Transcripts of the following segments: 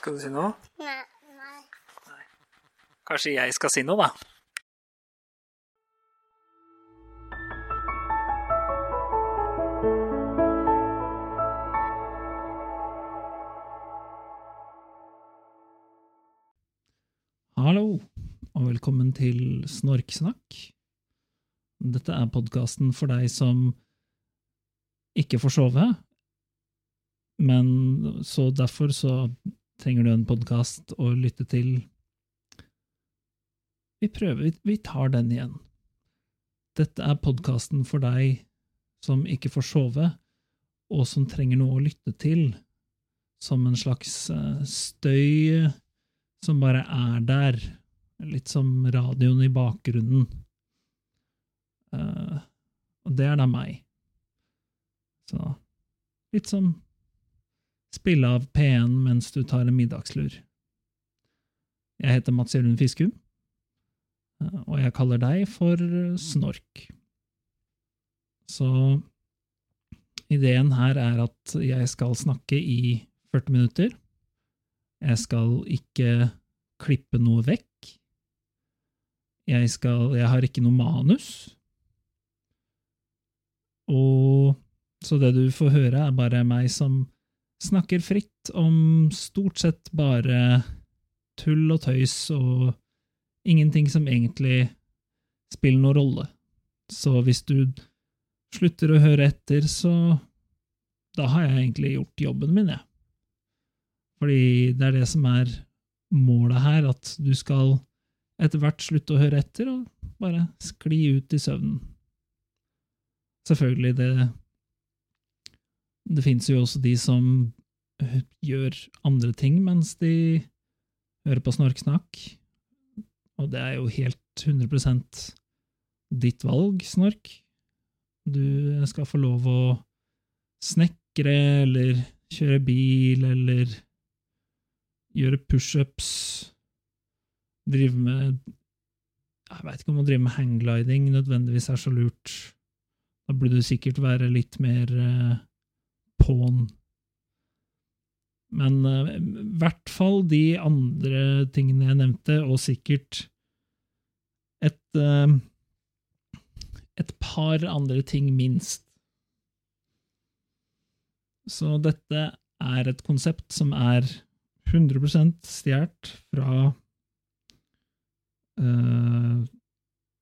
Skal du si noe? Nei. nei. Kanskje jeg skal si noe, da? Hallo, og velkommen til Snorksnakk. Dette er podkasten for deg som ikke får sove, men så derfor så trenger du en podkast å lytte til. Vi prøver, vi- tar den igjen. Dette er podkasten for deg som ikke får sove, og som trenger noe å lytte til, som en slags eh, støy som bare er der, litt som radioen i bakgrunnen. Eh, og det er da meg. Så litt som spille av P1 mens du tar en middagslur. Jeg heter Mats Jørund Fiskum, eh, og jeg kaller deg for Snork. Så ideen her er at jeg skal snakke i 40 minutter. Jeg skal ikke klippe noe vekk. Jeg, skal, jeg har ikke noe manus. Og så det du får høre, er bare meg som snakker fritt om stort sett bare tull og tøys og ingenting som egentlig spiller noen rolle. Så hvis du slutter å høre etter, så da har jeg egentlig gjort jobben min, jeg. Fordi det er det som er målet her, at du skal etter hvert slutte å høre etter og bare skli ut i søvnen. Selvfølgelig, det det fins jo også de som gjør andre ting mens de hører på snorksnakk, og det er jo helt 100% ditt valg, snork. Du skal få lov å snekre eller kjøre bil eller gjøre pushups, drive med Jeg veit ikke om å drive med hanggliding nødvendigvis er så lurt. Da burde du sikkert være litt mer på'n. Men eh, i hvert fall de andre tingene jeg nevnte, og sikkert et eh, et par andre ting minst. Så dette er et konsept som er 100% stjålet fra uh,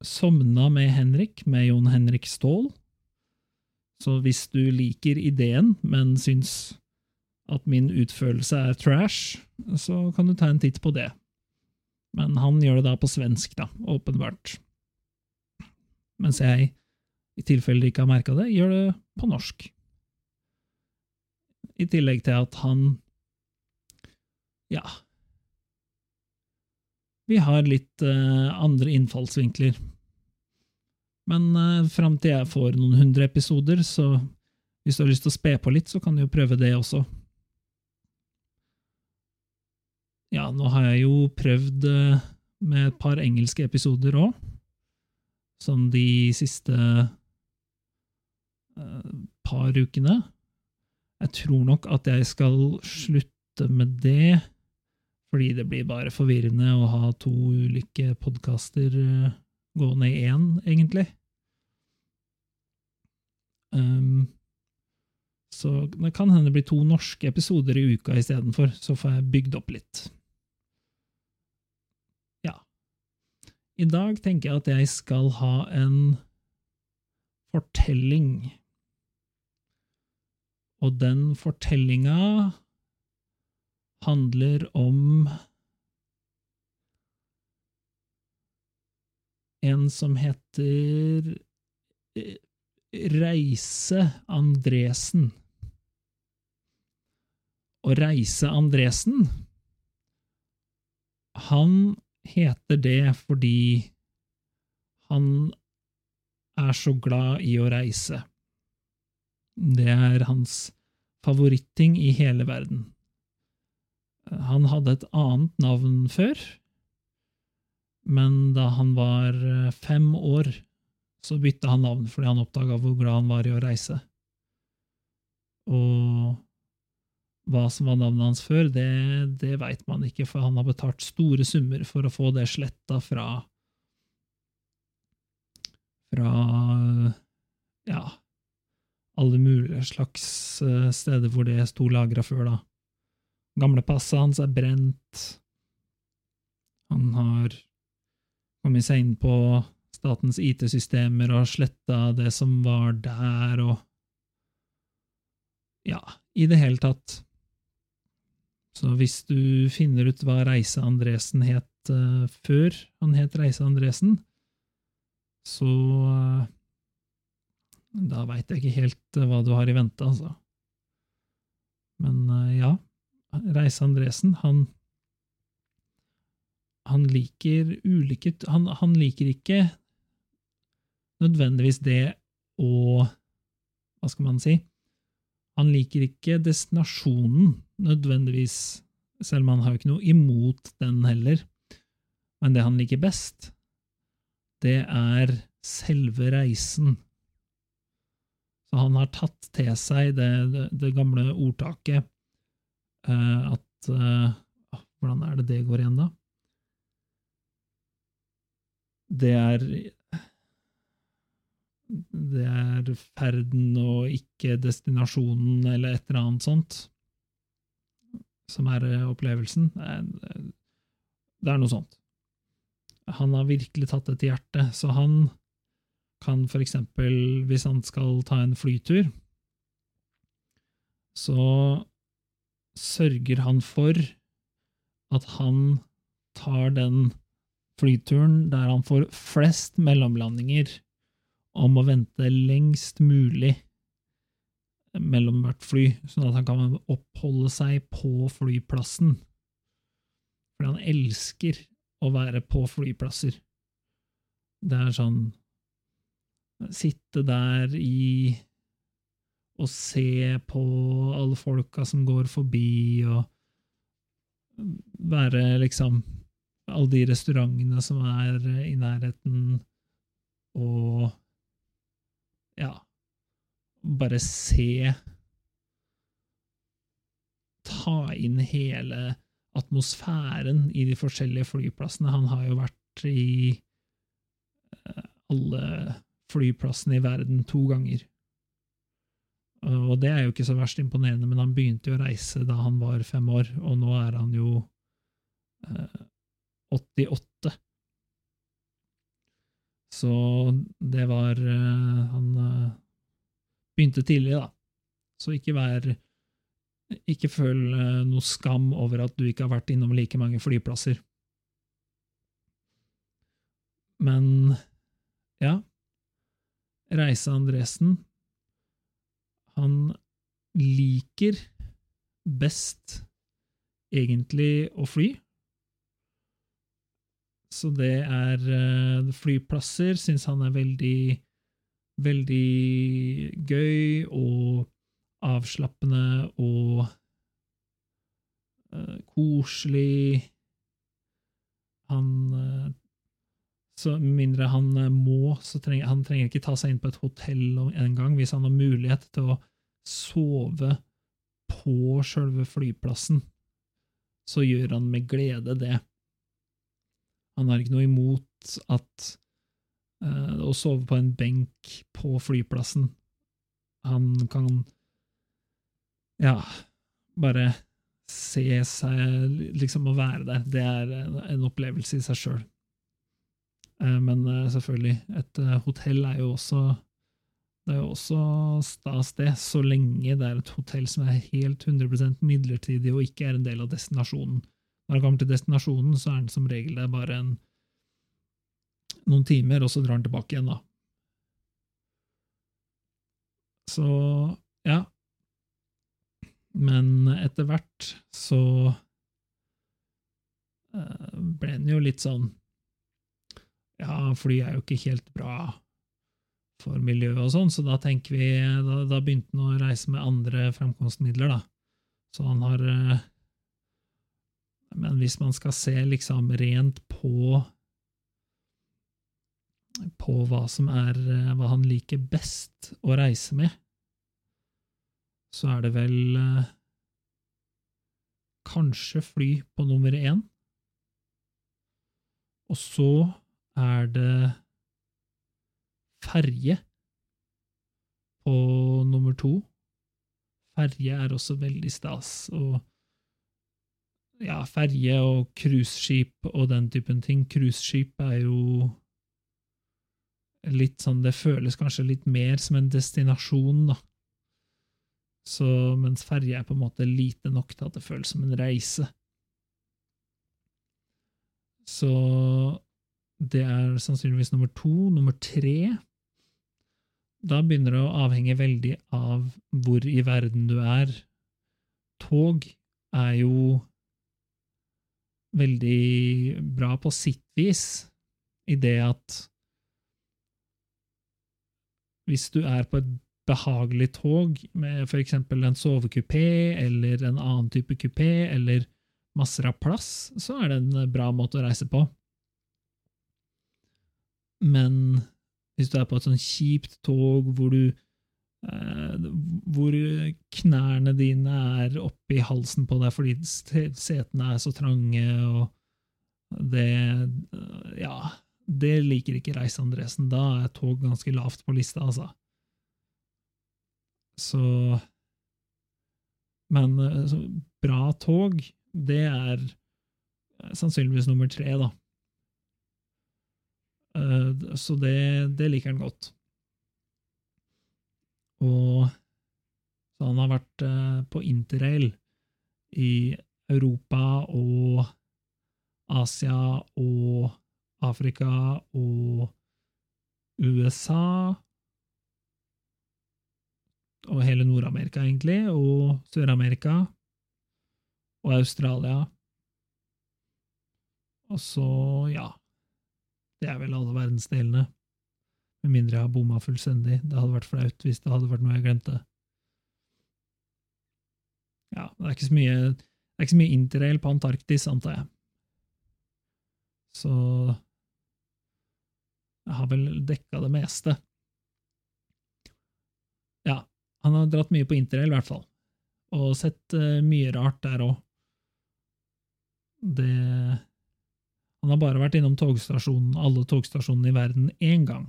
Somna med Henrik, med Jon Henrik Ståhl. Så hvis du liker ideen, men syns at min utførelse er trash, så kan du ta en titt på det. Men han gjør det da på svensk, da, åpenbart. Mens jeg, i tilfelle de ikke har merka det, gjør det på norsk. I tillegg til at han ja Vi har litt uh, andre innfallsvinkler. Men uh, fram til jeg får noen hundre episoder, så hvis du har lyst til å spe på litt, så kan du jo prøve det også. Ja, nå har jeg jo prøvd uh, med et par engelske episoder òg, som de siste uh, par ukene. Jeg tror nok at jeg skal slutte med det, fordi det blir bare forvirrende å ha to ulike podkaster gående i én, egentlig. Um, så det kan hende det blir to norske episoder i uka istedenfor, så får jeg bygd opp litt. Ja. I dag tenker jeg at jeg skal ha en fortelling. Og den fortellinga handler om en som heter Reise Andresen. Og Reise Andresen, han heter det fordi han er så glad i å reise. Det er hans favoritting i hele verden. Han hadde et annet navn før, men da han var fem år, så bytta han navn fordi han oppdaga hvor glad han var i å reise. Og hva som var navnet hans før, det, det veit man ikke, for han har betalt store summer for å få det sletta fra Fra ja, alle mulige slags eh, steder hvor det sto lagra før, da. Gamle passet hans er brent. Han har kommet seg inn på statens IT-systemer og har sletta det som var der, og Ja, i det hele tatt. Så hvis du finner ut hva Reise Andresen het uh, før han het Reise Andresen, så uh, Da veit jeg ikke helt uh, hva du har i vente, altså. Men ja, Reise Andresen, han han liker ulike han, han, liker ikke nødvendigvis det å Hva skal man si? Han liker ikke destinasjonen nødvendigvis, selv om han har ikke noe imot den heller. Men det han liker best, det er selve reisen. Så han har tatt til seg det, det, det gamle ordtaket eh, at eh, Hvordan er det det går igjen, da? det er det er ferden og ikke destinasjonen eller et eller annet sånt som er eh, opplevelsen. Det er noe sånt. Han har virkelig tatt det til hjertet, så han kan for eksempel, hvis han skal ta en flytur, så sørger han for at han tar den flyturen der han får flest mellomlandinger om å vente lengst mulig mellom hvert fly, sånn at han kan oppholde seg på flyplassen. Fordi han elsker å være på flyplasser. Det er sånn Sitte der i og se på alle folka som går forbi, og være liksom alle de restaurantene som er i nærheten, og ja Bare se Ta inn hele atmosfæren i de forskjellige flyplassene. Han har jo vært i eh, alle flyplassene i verden to ganger. Og det er jo ikke så verst imponerende, men han begynte jo å reise da han var fem år, og nå er han jo eh, 88. Så det var uh, Han uh, begynte tidlig, da. Så ikke vær Ikke føl uh, noe skam over at du ikke har vært innom like mange flyplasser. Men ja Reise Andresen Han liker best egentlig å fly. Så det er uh, flyplasser syns han er veldig, veldig gøy og avslappende og uh, koselig. Han uh, Så mindre han må, så trenger han trenger ikke ta seg inn på et hotell en gang hvis han har mulighet til å sove på sjølve flyplassen. Så gjør han med glede det. Han har ikke noe imot at uh, å sove på en benk på flyplassen. Han kan ja, bare se seg liksom å være der. Det er en opplevelse i seg sjøl. Uh, men uh, selvfølgelig, et hotell er jo også det er jo også stas, det, så lenge det er et hotell som er helt 100% midlertidig og ikke er en del av destinasjonen. Når han kommer til destinasjonen, så er han som regel der bare en, noen timer, og så drar han tilbake igjen, da. Så ja. Men etter hvert så uh, ble han jo litt sånn Ja, fly er jo ikke helt bra for miljøet og sånn, så da tenker vi Da, da begynte han å reise med andre fremkomstmidler, da. Så han har uh, men hvis man skal se liksom rent på på hva som er eh, hva han liker best å reise med, så er det vel eh, kanskje fly på nummer én. Og så er det ferje på nummer to. Ferje er også veldig stas, og ja, ferje og cruiseskip og den typen ting. Cruiseskip er jo litt sånn Det føles kanskje litt mer som en destinasjon, da. Så, mens ferje er på en måte lite nok til at det føles som en reise. Så det er sannsynligvis nummer to. Nummer tre Da begynner det å avhenge veldig av hvor i verden du er. Tog er jo veldig bra på sitt vis, i det at hvis du er på et behagelig tog med eksempel en sovekupé eller en annen type kupé eller masser av plass, så er det en bra måte å reise på. Men hvis du er på et sånn kjipt tog hvor du hvor knærne dine er oppi halsen på deg fordi setene er så trange, og det Ja, det liker ikke Reise Andresen. Da er tog ganske lavt på lista, altså. Så Men eh, så, bra tog, det er sannsynligvis nummer tre, da. Uh, så det, det, liker han godt. Og så han har vært uh, på interrail i Europa og Asia og Afrika og USA og hele Nord-Amerika, egentlig, og Sør-Amerika og Australia. Og så, ja Det er vel alle verdensdelene. Med mindre jeg har bomma fullstendig. Det hadde vært flaut hvis det hadde vært noe jeg glemte. Ja, det er ikke så mye, det er ikke så mye interrail på Antarktis, antar jeg. Så jeg har vel dekka det meste. Ja, han har dratt mye på interrail, i hvert fall, og sett uh, mye rart der òg. Det Han har bare vært innom togstasjonen, alle togstasjonene i verden én gang,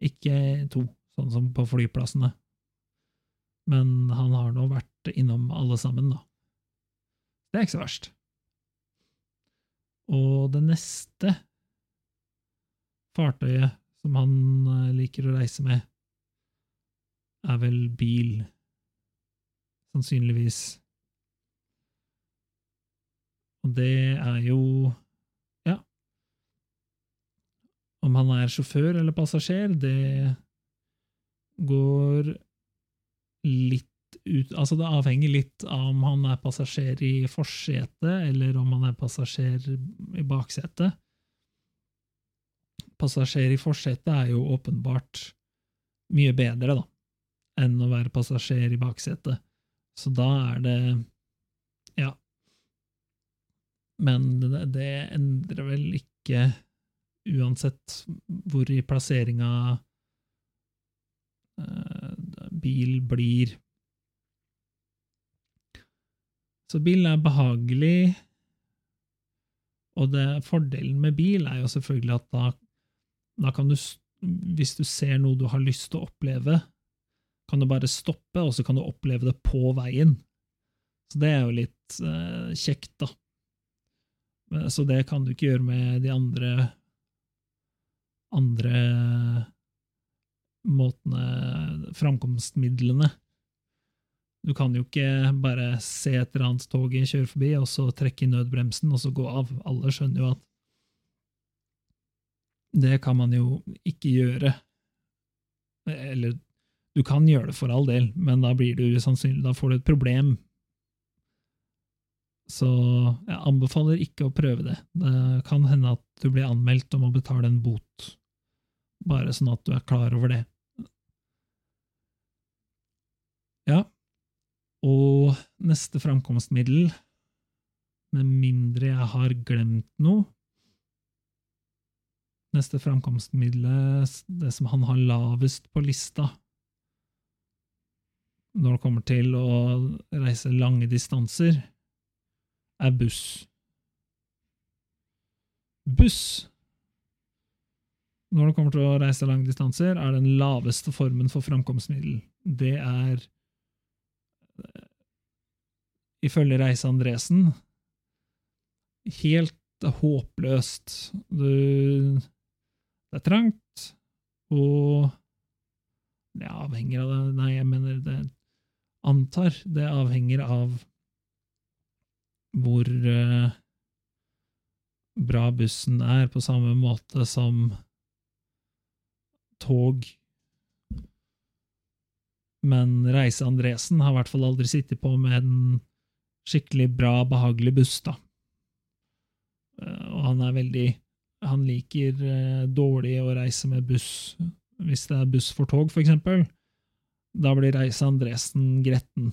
ikke to, sånn som på flyplassene. Men han har nå vært innom alle sammen, da. Det er ikke så verst. Og det neste fartøyet som han eh, liker å reise med, er vel bil, sannsynligvis. Og det er jo. Om han er sjåfør eller passasjer, det går litt ut Altså, det avhenger litt av om han er passasjer i forsetet, eller om han er passasjer i baksetet. Passasjer i forsetet er jo åpenbart mye bedre, da enn å være passasjer i baksetet. Så da er det Ja. Men det, det endrer vel ikke, uansett hvor i plasseringa uh, bil blir. Så bil er behagelig, og det, fordelen med bil er jo selvfølgelig at da, da kan du, hvis du ser noe du har lyst til å oppleve, kan du bare stoppe, og så kan du oppleve det på veien. Så det er jo litt eh, kjekt, da. Så det kan du ikke gjøre med de andre andre måtene, framkomstmidlene. Du kan jo ikke bare se et eller annet tog kjøre forbi, og så trekke i nødbremsen, og så gå av. Alle skjønner jo at det kan man jo ikke gjøre. Eller du kan gjøre det for all del, men da blir du sannsynlig, da får du et problem. Så jeg anbefaler ikke å prøve det. Det kan hende at du blir anmeldt om å betale en bot, bare sånn at du er klar over det. Ja, og neste framkomstmiddel, med mindre jeg har glemt noe Neste framkomstmiddel, det som han har lavest på lista, når det kommer til å reise lange distanser, er buss. Buss, når det kommer til å reise lange distanser, er den laveste formen for framkomstmiddel. Det er, eh, ifølge Reise Andresen, helt håpløst. Du, det er trangt, og det avhenger av det Nei, jeg mener det antar det avhenger av hvor eh, bra bussen er, på samme måte som tog. Men Reise Andresen har i hvert fall aldri sittet på med en skikkelig bra, behagelig buss, da. Eh, Og han er veldig Han liker eh, dårlig å reise med buss. Hvis det er buss for tog, for eksempel, da blir Reise Andresen gretten.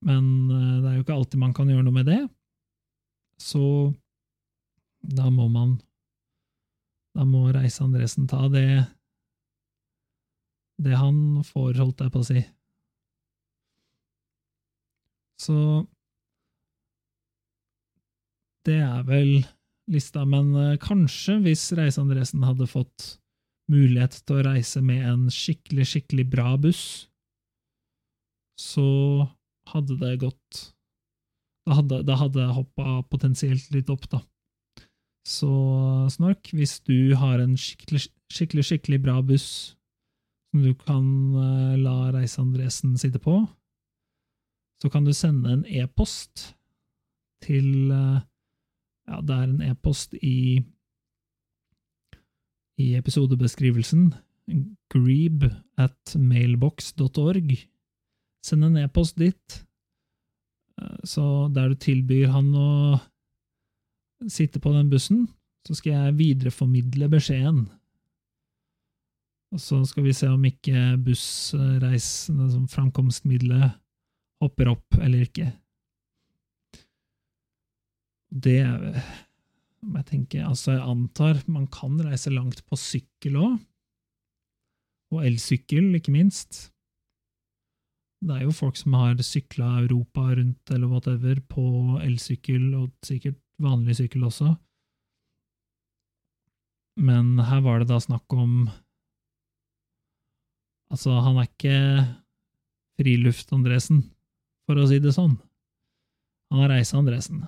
Men eh, det er jo ikke alltid man kan gjøre noe med det, så da må man Da må Reise Andresen ta det det han får, holdt jeg på å si. Så det er vel lista, men eh, kanskje hvis Reise Andresen hadde fått mulighet til å reise med en skikkelig, skikkelig bra buss, så hadde det gått Da hadde, det hoppa potensielt litt opp, da. Så Snork, hvis du har en skikkelig, skikkelig, skikkelig bra buss som du kan eh, la Reise Andresen sitte på, så kan du sende en e-post til eh, Ja, det er en e-post i i episodebeskrivelsen. Greeb at mailbox.org. Send en e-post dit, eh, så der du tilbyr han å sitte på den bussen, så skal jeg videreformidle beskjeden. Og så skal vi se om ikke bussreisende som framkomstmiddelet, hopper opp eller ikke. Det om jeg tenker, altså jeg antar man kan reise langt på sykkel òg. Og elsykkel, ikke minst. Det er jo folk som har sykla Europa rundt eller whatever på elsykkel, og sikkert vanlig sykkel også. Men her var det da snakk om Altså, han er ikke Friluft-Andresen, for å si det sånn. Han er Reise-Andresen.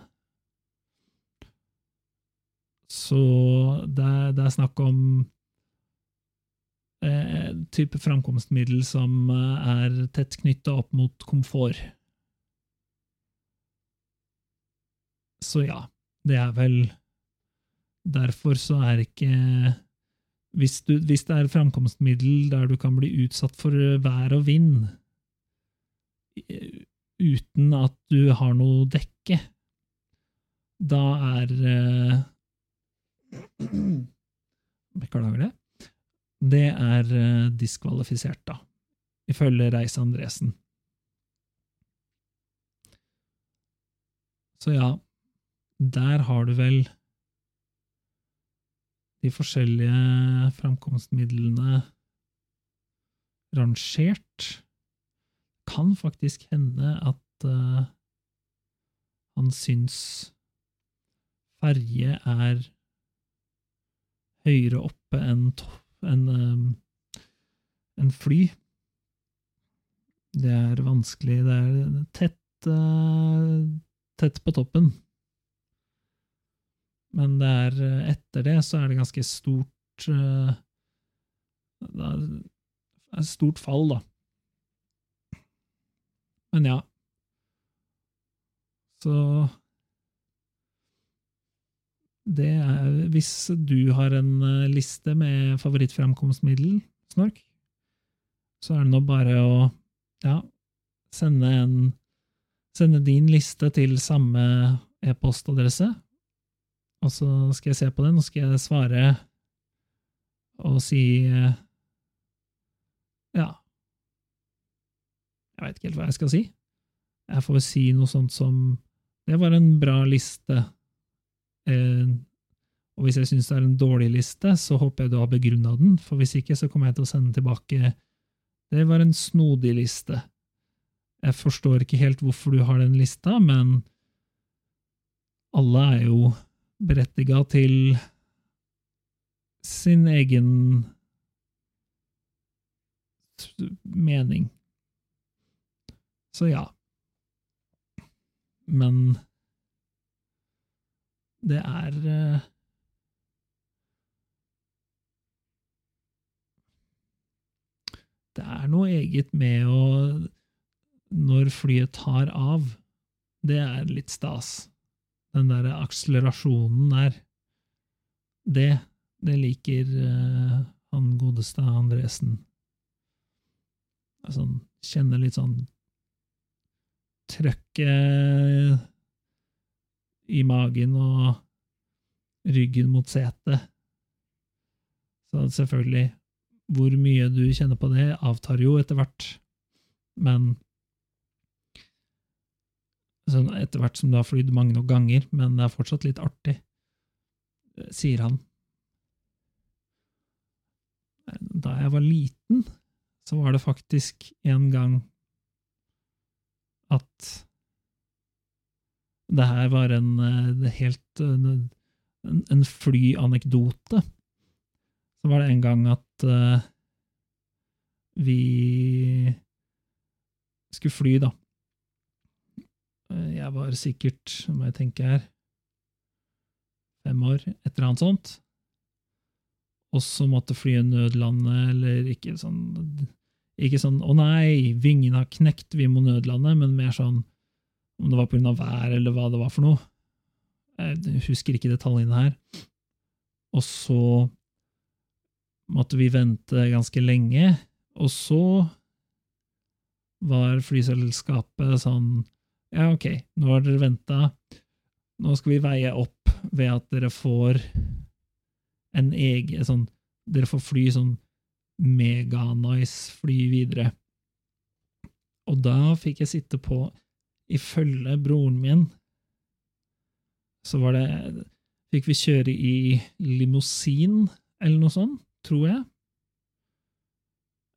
Så det er, det er snakk om eh, type framkomstmiddel som eh, er tett knytta opp mot komfort. Så ja, det er vel Derfor så er ikke hvis, du, hvis det er framkomstmiddel der du kan bli utsatt for vær og vind eh, uten at du har noe dekke, da er eh, Beklager det. Det er eh, diskvalifisert, da, ifølge Reise Andresen. Så ja, der har du vel de forskjellige framkomstmidlene rangert. Kan faktisk hende at uh, han syns ferje er høyere oppe enn en, en fly. Det er vanskelig. Det er tett, uh, tett på toppen. Men det er, eh, etter det så er det ganske stort eh, Det er et stort fall, da. Men ja. Så det er Hvis du har en eh, liste med favorittfremkomstmiddel, Snork, så er det nå bare å ja, sende en Sende din liste til samme e-postadresse, og så skal jeg se på den, og skal jeg svare og si eh, Ja. Jeg veit ikke helt hva jeg skal si. Jeg får si noe sånt som Det var en bra liste. Eh, og hvis jeg syns det er en dårlig liste, så håper jeg du har begrunna den, for hvis ikke, så kommer jeg til å sende tilbake Det var en snodig liste. Jeg forstår ikke helt hvorfor du har den lista, men alle er jo berettiga til sin egen mening. Så ja. Men det er eh, Det er noe eget med å Når flyet tar av, det er litt stas. Den der akselerasjonen der. Det, det liker uh, han godeste Andresen. Altså, kjenner litt sånn trøkket i magen og ryggen mot setet. Så selvfølgelig, hvor mye du kjenner på det, avtar jo etter hvert, men sånn etter hvert som du har flydd mange nok ganger, men det er fortsatt litt artig, sier han. Da jeg var liten, så var det faktisk en gang at det her var en det helt en, en flyanekdote. Så var det en gang at vi skulle fly, da. Jeg var sikkert, må jeg tenke her, fem år, et eller annet sånt. Og så måtte flyet nødlande, eller ikke sånn Ikke sånn 'å nei, vingene har knekt, vi må nødlande', men mer sånn om det var av vær, eller hva det var for noe. Jeg husker ikke detaljene her. Og så måtte vi vente ganske lenge, og så var flyselskapet sånn Ja, ok, nå har dere venta. Nå skal vi veie opp ved at dere får en egen sånn Dere får fly sånn meganice fly videre. Og da fikk jeg sitte på, ifølge broren min, så var det Fikk vi kjøre i limousin, eller noe sånt, tror jeg.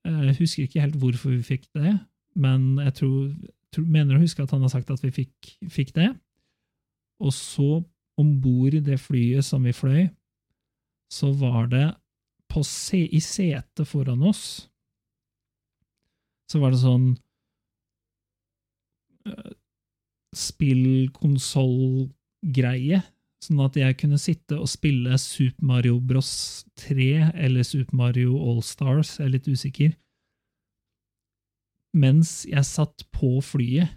Jeg husker ikke helt hvorfor vi fikk det, men jeg tror, mener å huske at han har sagt at vi fikk, fikk det. Og så, om bord i det flyet som vi fløy, så var det se, i setet foran oss så var det sånn uh, spillkonsollgreie sånn at jeg kunne sitte og spille Super Mario Bros 3 eller Super Mario All-Stars, jeg er litt usikker, mens jeg satt på flyet.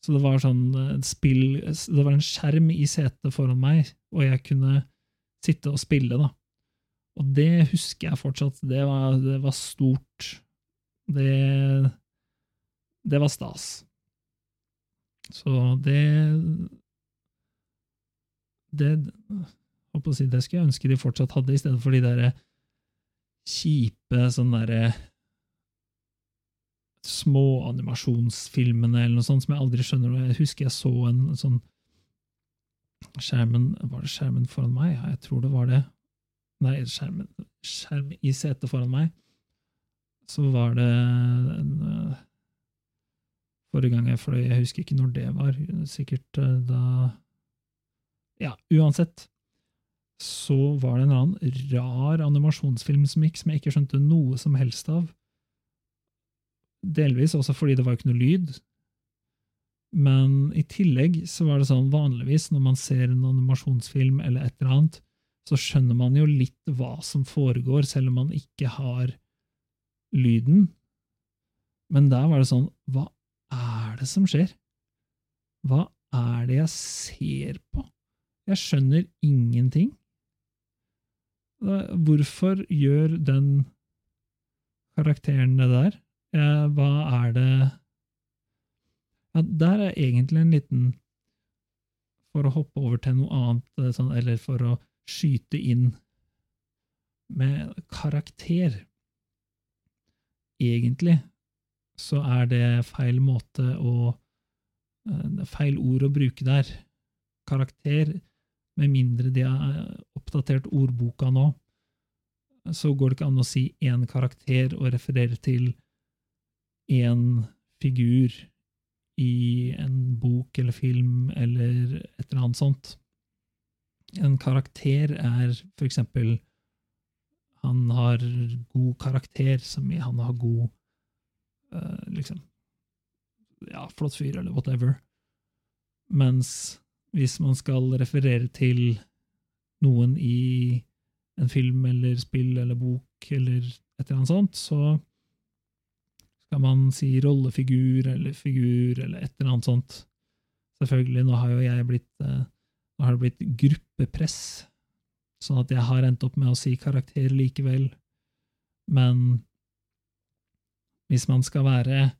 Så det var sånn eh, spill Det var en skjerm i setet foran meg, og jeg kunne sitte og spille, da. Og det husker jeg fortsatt. Det var, det var stort. Det Det var stas. Så det det, si, det skulle jeg ønske de fortsatt hadde, i stedet for de der kjipe sånn derre små animasjonsfilmene eller noe sånt som jeg aldri skjønner. Jeg husker jeg så en sånn skjermen Var det skjermen foran meg? Ja, jeg tror det var det. Nei, skjermen, skjerm i setet foran meg. Så var det en, Forrige gang jeg fløy, jeg husker ikke når det var, sikkert eh, da ja, uansett så var det en annen rar animasjonsfilm som gikk, som jeg ikke skjønte noe som helst av. Delvis også fordi det var ikke noe lyd. Men i tillegg så var det sånn vanligvis når man ser en animasjonsfilm eller et eller annet, så skjønner man jo litt hva som foregår, selv om man ikke har lyden. Men der var det sånn Hva er det som skjer? Hva er det jeg ser på? Jeg skjønner ingenting. Hvorfor gjør den karakteren det der? Hva er det ja, Der er egentlig en liten For å hoppe over til noe annet, eh, sånn, eller for å skyte inn med karakter Egentlig så er det feil måte å eh, Feil ord å bruke der. Karakter med mindre de har oppdatert ordboka nå, så går det ikke an å si én karakter og referere til én figur i en bok eller film eller et eller annet sånt. En karakter er for eksempel Han har god karakter, som i han har god uh, liksom Ja, flott fyr, eller whatever. Mens hvis man skal referere til noen i en film eller spill eller bok eller et eller annet sånt, så skal man si rollefigur eller figur eller et eller annet sånt. Selvfølgelig, nå har jo jeg blitt eh, Nå har det blitt gruppepress, sånn at jeg har endt opp med å si karakter likevel. Men hvis man skal være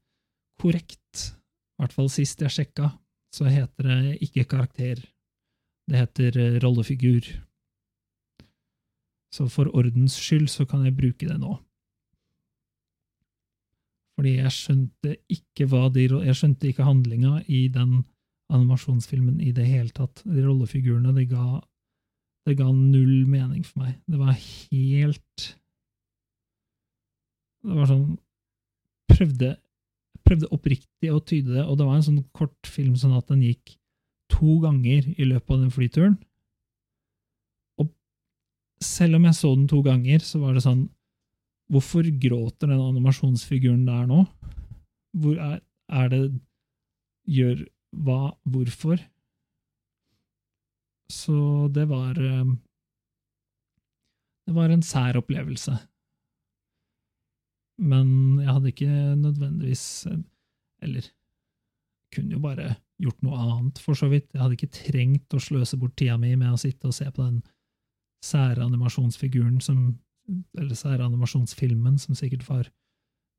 korrekt, i hvert fall sist jeg sjekka, så heter det ikke karakter. Det heter eh, rollefigur. Så for ordens skyld så kan jeg bruke det nå. Fordi jeg skjønte ikke hva de Jeg skjønte ikke handlinga i den animasjonsfilmen i det hele tatt. De rollefigurene, det ga Det ga null mening for meg. Det var helt Det var sånn Prøvde prøvde oppriktig å tyde det, og det var en sånn kortfilm sånn at den gikk to ganger i løpet av den flyturen. Og selv om jeg så den to ganger, så var det sånn Hvorfor gråter den animasjonsfiguren der nå? Hvor er, er det Gjør hva? Hvorfor? Så det var eh, Det var en sær opplevelse. Men jeg hadde ikke nødvendigvis Eller kunne jo bare gjort noe annet, for så vidt. Jeg hadde ikke trengt å sløse bort tida mi med å sitte og se på den sære animasjonsfiguren som Eller så er animasjonsfilmen som sikkert var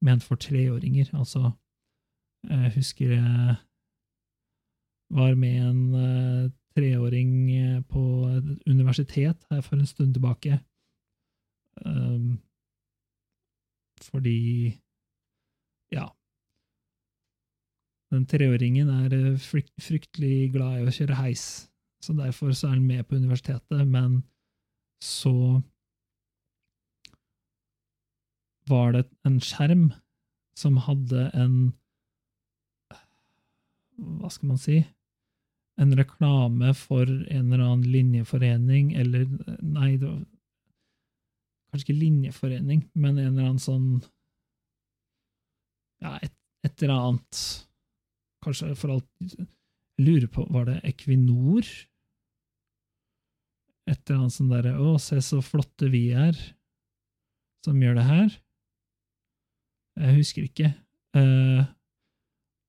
ment for treåringer. Altså, jeg husker jeg var med en uh, treåring på et universitet her for en stund tilbake. Um, fordi ja. Den treåringen er fryktelig glad i å kjøre heis, så derfor så er han med på universitetet, men så var det en skjerm som hadde en Hva skal man si? En reklame for en eller annen linjeforening, eller Nei, det var kanskje ikke linjeforening, men en eller annen sånn Ja, et, et eller annet Kanskje for alt Jeg lurer på, var det Equinor? Et eller annet sånn derre Å, se så flotte vi er, som gjør det her. Jeg husker ikke. Uh,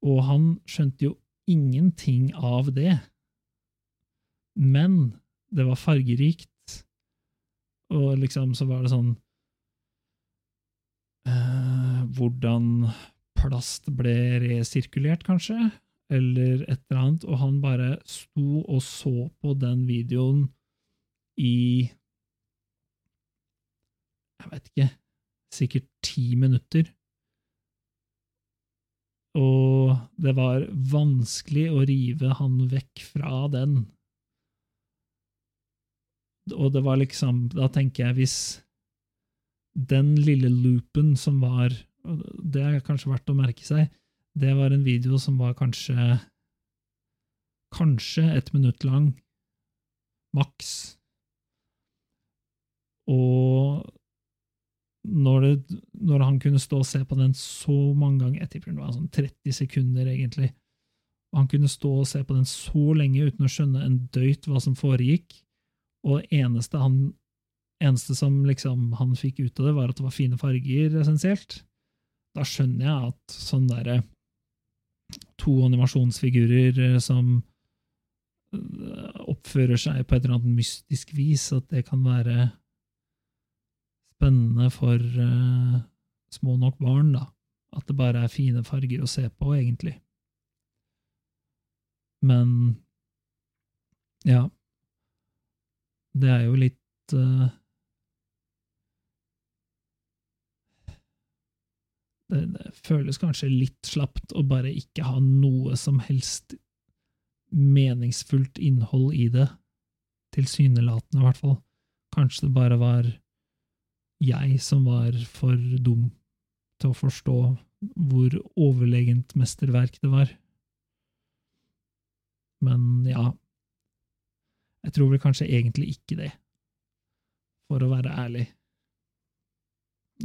og han skjønte jo ingenting av det. Men det var fargerikt, og liksom så var det sånn uh, Hvordan plast ble resirkulert, kanskje? Eller et eller annet. Og han bare sto og så på den videoen i Jeg vet ikke Sikkert ti minutter. Og det var vanskelig å rive han vekk fra den. Og det var liksom Da tenker jeg, hvis den lille loopen som var Det er kanskje verdt å merke seg. Det var en video som var kanskje Kanskje et minutt lang. Maks. Og når, det, når, han kunne stå og se på den så mange ganger Jeg tipper det var sånn 30 sekunder, egentlig. Og han kunne stå og se på den så lenge uten å skjønne en døyt hva som foregikk. Og eneste, han, eneste som liksom han fikk ut av det, var at det var fine farger, essensielt. Da skjønner jeg at sånn derre To animasjonsfigurer eh, som eh, oppfører seg på et eller annet mystisk vis, at det kan være spennende for uh, små nok barn, da. At det bare er fine farger å se på, egentlig. Men ja, det er jo litt uh, det, det, føles kanskje litt slapt å bare ikke ha noe som helst meningsfullt innhold i det. Tilsynelatende, i hvert fall. Kanskje det bare var jeg som var for dum til å forstå hvor overlegent mesterverk det var. Men ja Jeg tror vel kanskje egentlig ikke det, for å være ærlig.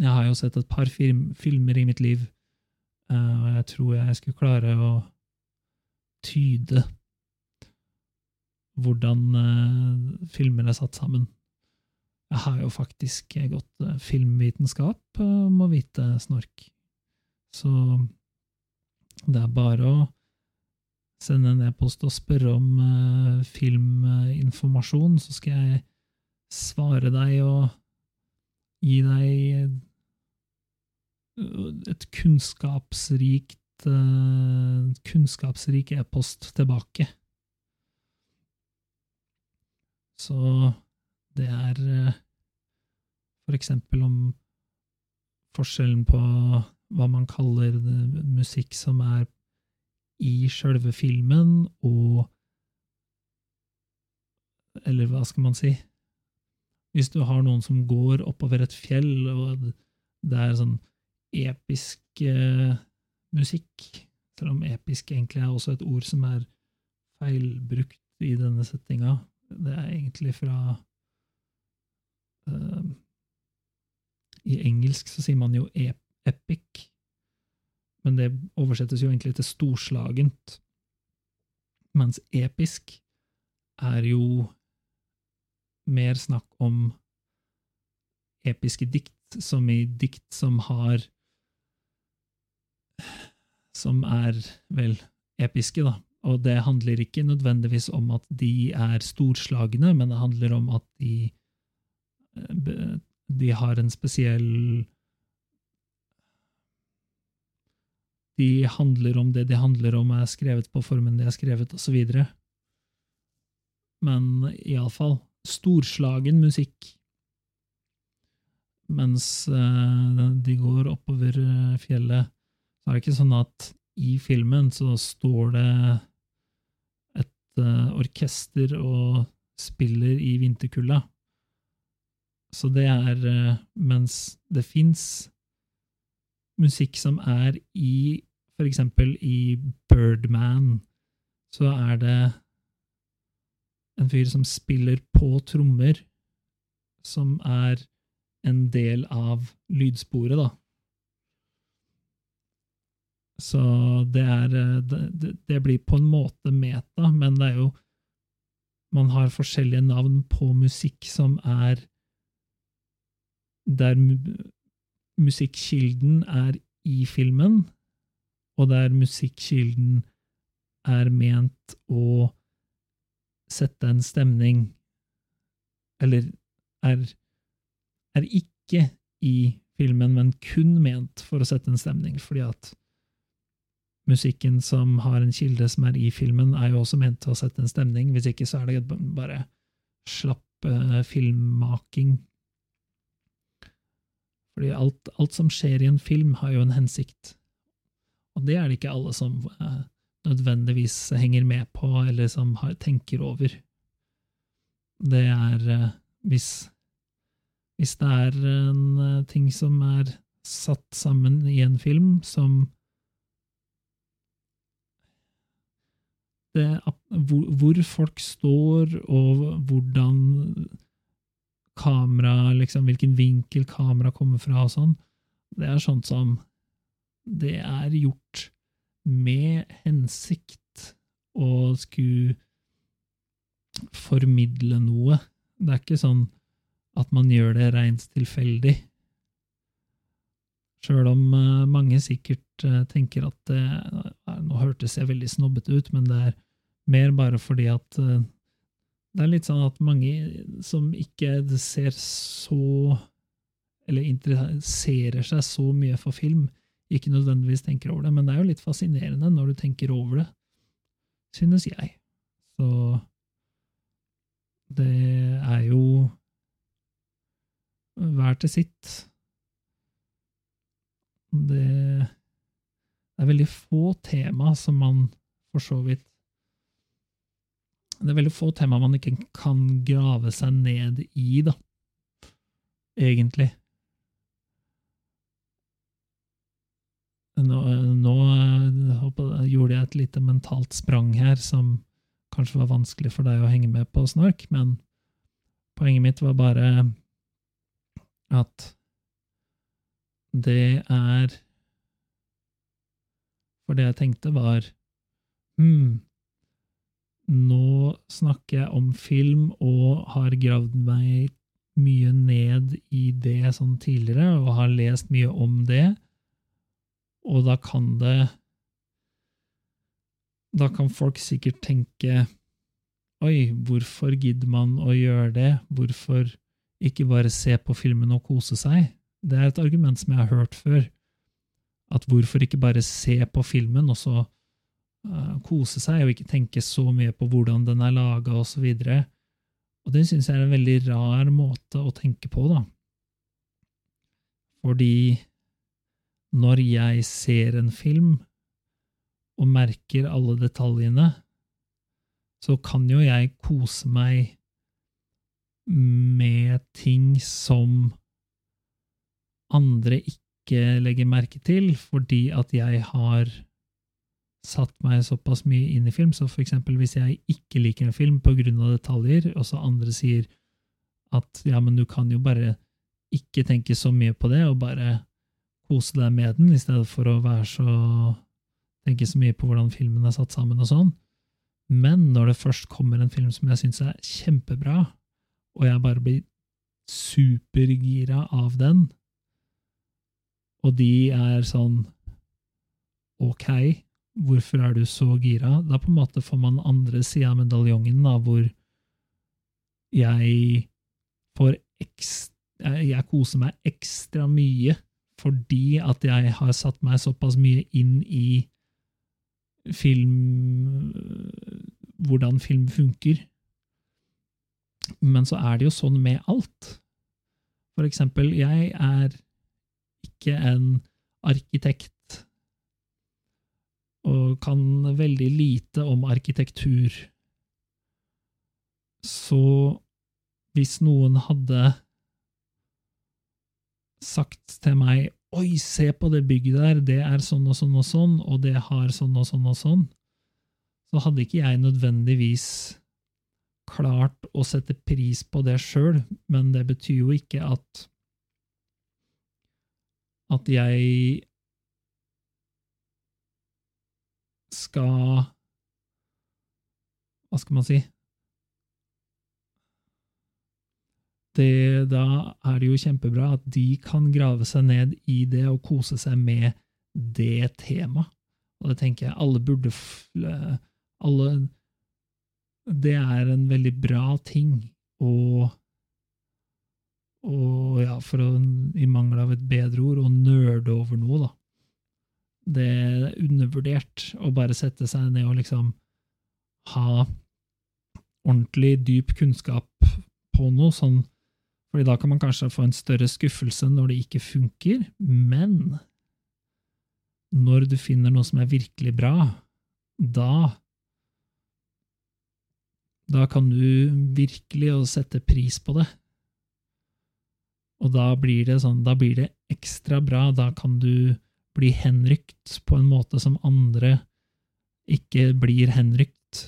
Jeg har jo sett et par film, filmer i mitt liv, eh, og jeg tror jeg skulle klare å tyde hvordan uh, filmer er satt sammen. Jeg har jo faktisk gått uh, filmvitenskap, uh, må vite snork. Så det er bare å sende en e-post og spørre om uh, filminformasjon, så skal jeg svare deg og gi deg et kunnskapsrikt kunnskapsrik e-post tilbake. Så det er for eksempel om forskjellen på hva man kaller musikk som er i sjølve filmen, og Eller hva skal man si? Hvis du har noen som går oppover et fjell, og det er sånn episk eh, musikk, selv om episk egentlig er også et ord som er feilbrukt i denne settinga. Det er egentlig fra uh, I engelsk så sier man jo epic, men det oversettes jo egentlig til storslagent. Mens episk er jo mer snakk om episke dikt, som i dikt som har Som er, vel, episke, da. Og det handler ikke nødvendigvis om at de er storslagne, men det handler om at de de har en spesiell De handler om det de handler om, er skrevet på formen de er skrevet, osv. Men iallfall storslagen musikk. Mens uh, de går oppover uh, fjellet, så er det ikke sånn at i filmen så står det et uh, orkester og spiller i vinterkulda. Så det er Mens det fins musikk som er i For eksempel i Birdman, så er det en fyr som spiller på trommer, som er en del av lydsporet, da. Så det er det, det blir på en måte meta, men det er jo Man har forskjellige navn på musikk som er Der musikkilden er i filmen, og der musikkilden er ment å sette en stemning Eller er, er ikke i filmen, men kun ment for å sette en stemning, fordi at musikken som har en kilde som er i filmen, er jo også ment til å sette en stemning. Hvis ikke så er det bare slapp uh, filmmaking. Fordi alt, alt, som skjer i en film, har jo en hensikt. Og det er det ikke alle som eh, nødvendigvis henger med på, eller som har, tenker over. Det er eh, hvis, hvis det er en uh, ting som er satt sammen i en film som det, hvor, hvor, folk står, og hvordan kamera liksom, Hvilken vinkel kamera kommer fra og sånn, det er sånt som Det er gjort med hensikt å skulle formidle noe. Det er ikke sånn at man gjør det rent tilfeldig. Sjøl om uh, mange sikkert uh, tenker at det uh, Nå hørtes jeg veldig snobbete ut, men det er mer bare fordi at det er litt sånn at mange som ikke ser så Eller interesserer seg så mye for film, ikke nødvendigvis tenker over det, men det er jo litt fascinerende når du tenker over det, synes jeg. Så det er jo hver til sitt. Det er veldig få tema som man for så vidt Det er veldig få tema man ikke kan grave seg ned i, da, egentlig. Nå, nå eh, jeg- gjorde jeg et lite mentalt sprang her som kanskje var vanskelig for deg å henge med på, Snork, men poenget mitt var bare at det er For det jeg tenkte, var Hm, nå snakker jeg om film og har gravd meg mye ned i det sånn tidligere, og har lest mye om det, og da kan det Da kan folk sikkert tenke Oi, hvorfor gidder man å gjøre det? Hvorfor ikke bare se på filmen og kose seg? Det er et argument som jeg har hørt før. At hvorfor ikke bare se på filmen, og så kose seg, og ikke tenke så mye på hvordan den er laga, osv. Og, og det syns jeg er en veldig rar måte å tenke på, da. Fordi når jeg ser en film og merker alle detaljene, så kan jo jeg kose meg med ting som andre ikke legger merke til, fordi at jeg har satt meg såpass mye inn i film. Så for eksempel hvis jeg ikke liker en film av detaljer, og så andre sier at ja, men du kan jo bare ikke tenke så mye på det, og bare kose deg med den, i stedet for å være så tenke så mye på hvordan filmen er satt sammen og sånn. Men når det først kommer en film som jeg syns er kjempebra, og jeg bare blir supergira av den, og de er sånn ok, hvorfor er du så gira? Da på en måte får man andre sida av medaljongen, da, hvor jeg får ekstra Jeg koser meg ekstra mye fordi at jeg har satt meg såpass mye inn i film Hvordan film funker. Men så er det jo sånn med alt. For eksempel, jeg er ikke en arkitekt og kan veldig lite om arkitektur. Så hvis noen hadde sagt til meg Oi, se på det bygget der, det er sånn og sånn og sånn, og det har sånn og sånn og sånn, så hadde ikke jeg nødvendigvis klart å sette pris på det sjøl, men det betyr jo ikke at at jeg skal Hva skal man si? Det, da er det jo kjempebra at de kan grave seg ned i det og kose seg med det temaet. Og det tenker jeg alle burde alle Det er en veldig bra ting å og ja, for å, i mangel av et bedre ord, å nerde over noe, da. Det er undervurdert å bare sette seg ned og liksom ha ordentlig dyp kunnskap på noe, sånn, fordi da kan man kanskje få en større skuffelse når det ikke funker, men når du finner noe som er virkelig bra, da da kan du virkelig sette pris på det. Og da blir det sånn, da blir det ekstra bra. Da kan du bli henrykt på en måte som andre ikke blir henrykt.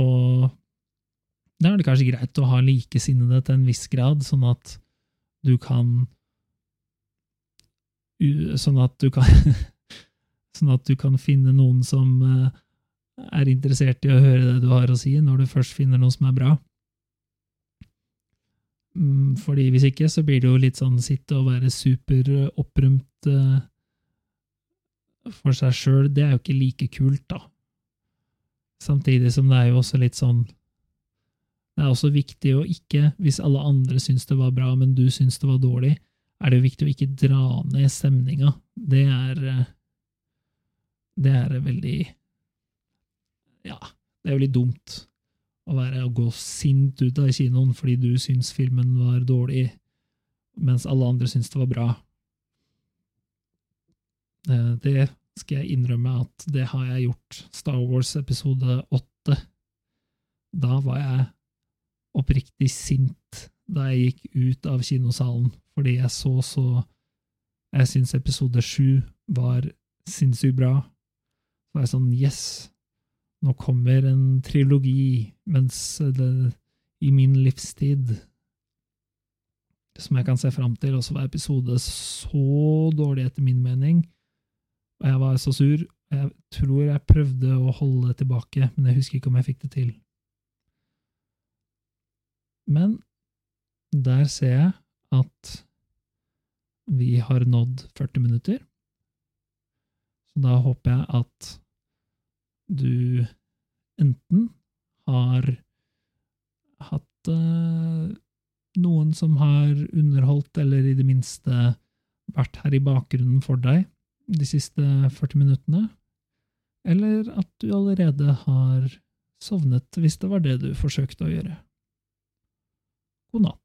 Og da er det kanskje greit å ha likesinnede til en viss grad, sånn at du kan Sånn at du kan Sånn at du kan finne noen som er interessert i å høre det du har å si, når du først finner noe som er bra. Fordi hvis ikke, så blir det jo litt sånn sitte og være superopprømt uh, for seg sjøl. Det er jo ikke like kult, da. Samtidig som det er jo også litt sånn Det er også viktig å ikke, hvis alle andre syns det var bra, men du syns det var dårlig, er det jo viktig å ikke dra ned stemninga. Det er uh, Det er veldig Ja, det er jo litt dumt å være å gå sint ut av kinoen fordi du syns filmen var dårlig, mens alle andre syns det var bra. Det skal jeg innrømme at det har jeg gjort. Star Wars episode åtte. Da var jeg oppriktig sint da jeg gikk ut av kinosalen, fordi jeg så så Jeg syns episode sju var sinnssykt bra. Så var jeg sånn Yes! Nå kommer en trilogi mens det, i min livstid som jeg kan se fram til, og så var episode så dårlig etter min mening. Og jeg var så sur. Jeg tror jeg prøvde å holde det tilbake, men jeg husker ikke om jeg fikk det til. Men der ser jeg at vi har nådd 40 minutter. Så da håper jeg at du enten har hatt uh, noen som har underholdt, eller i det minste vært her i bakgrunnen for deg de siste 40 minuttene, eller at du allerede har sovnet hvis det var det du forsøkte å gjøre. God natt.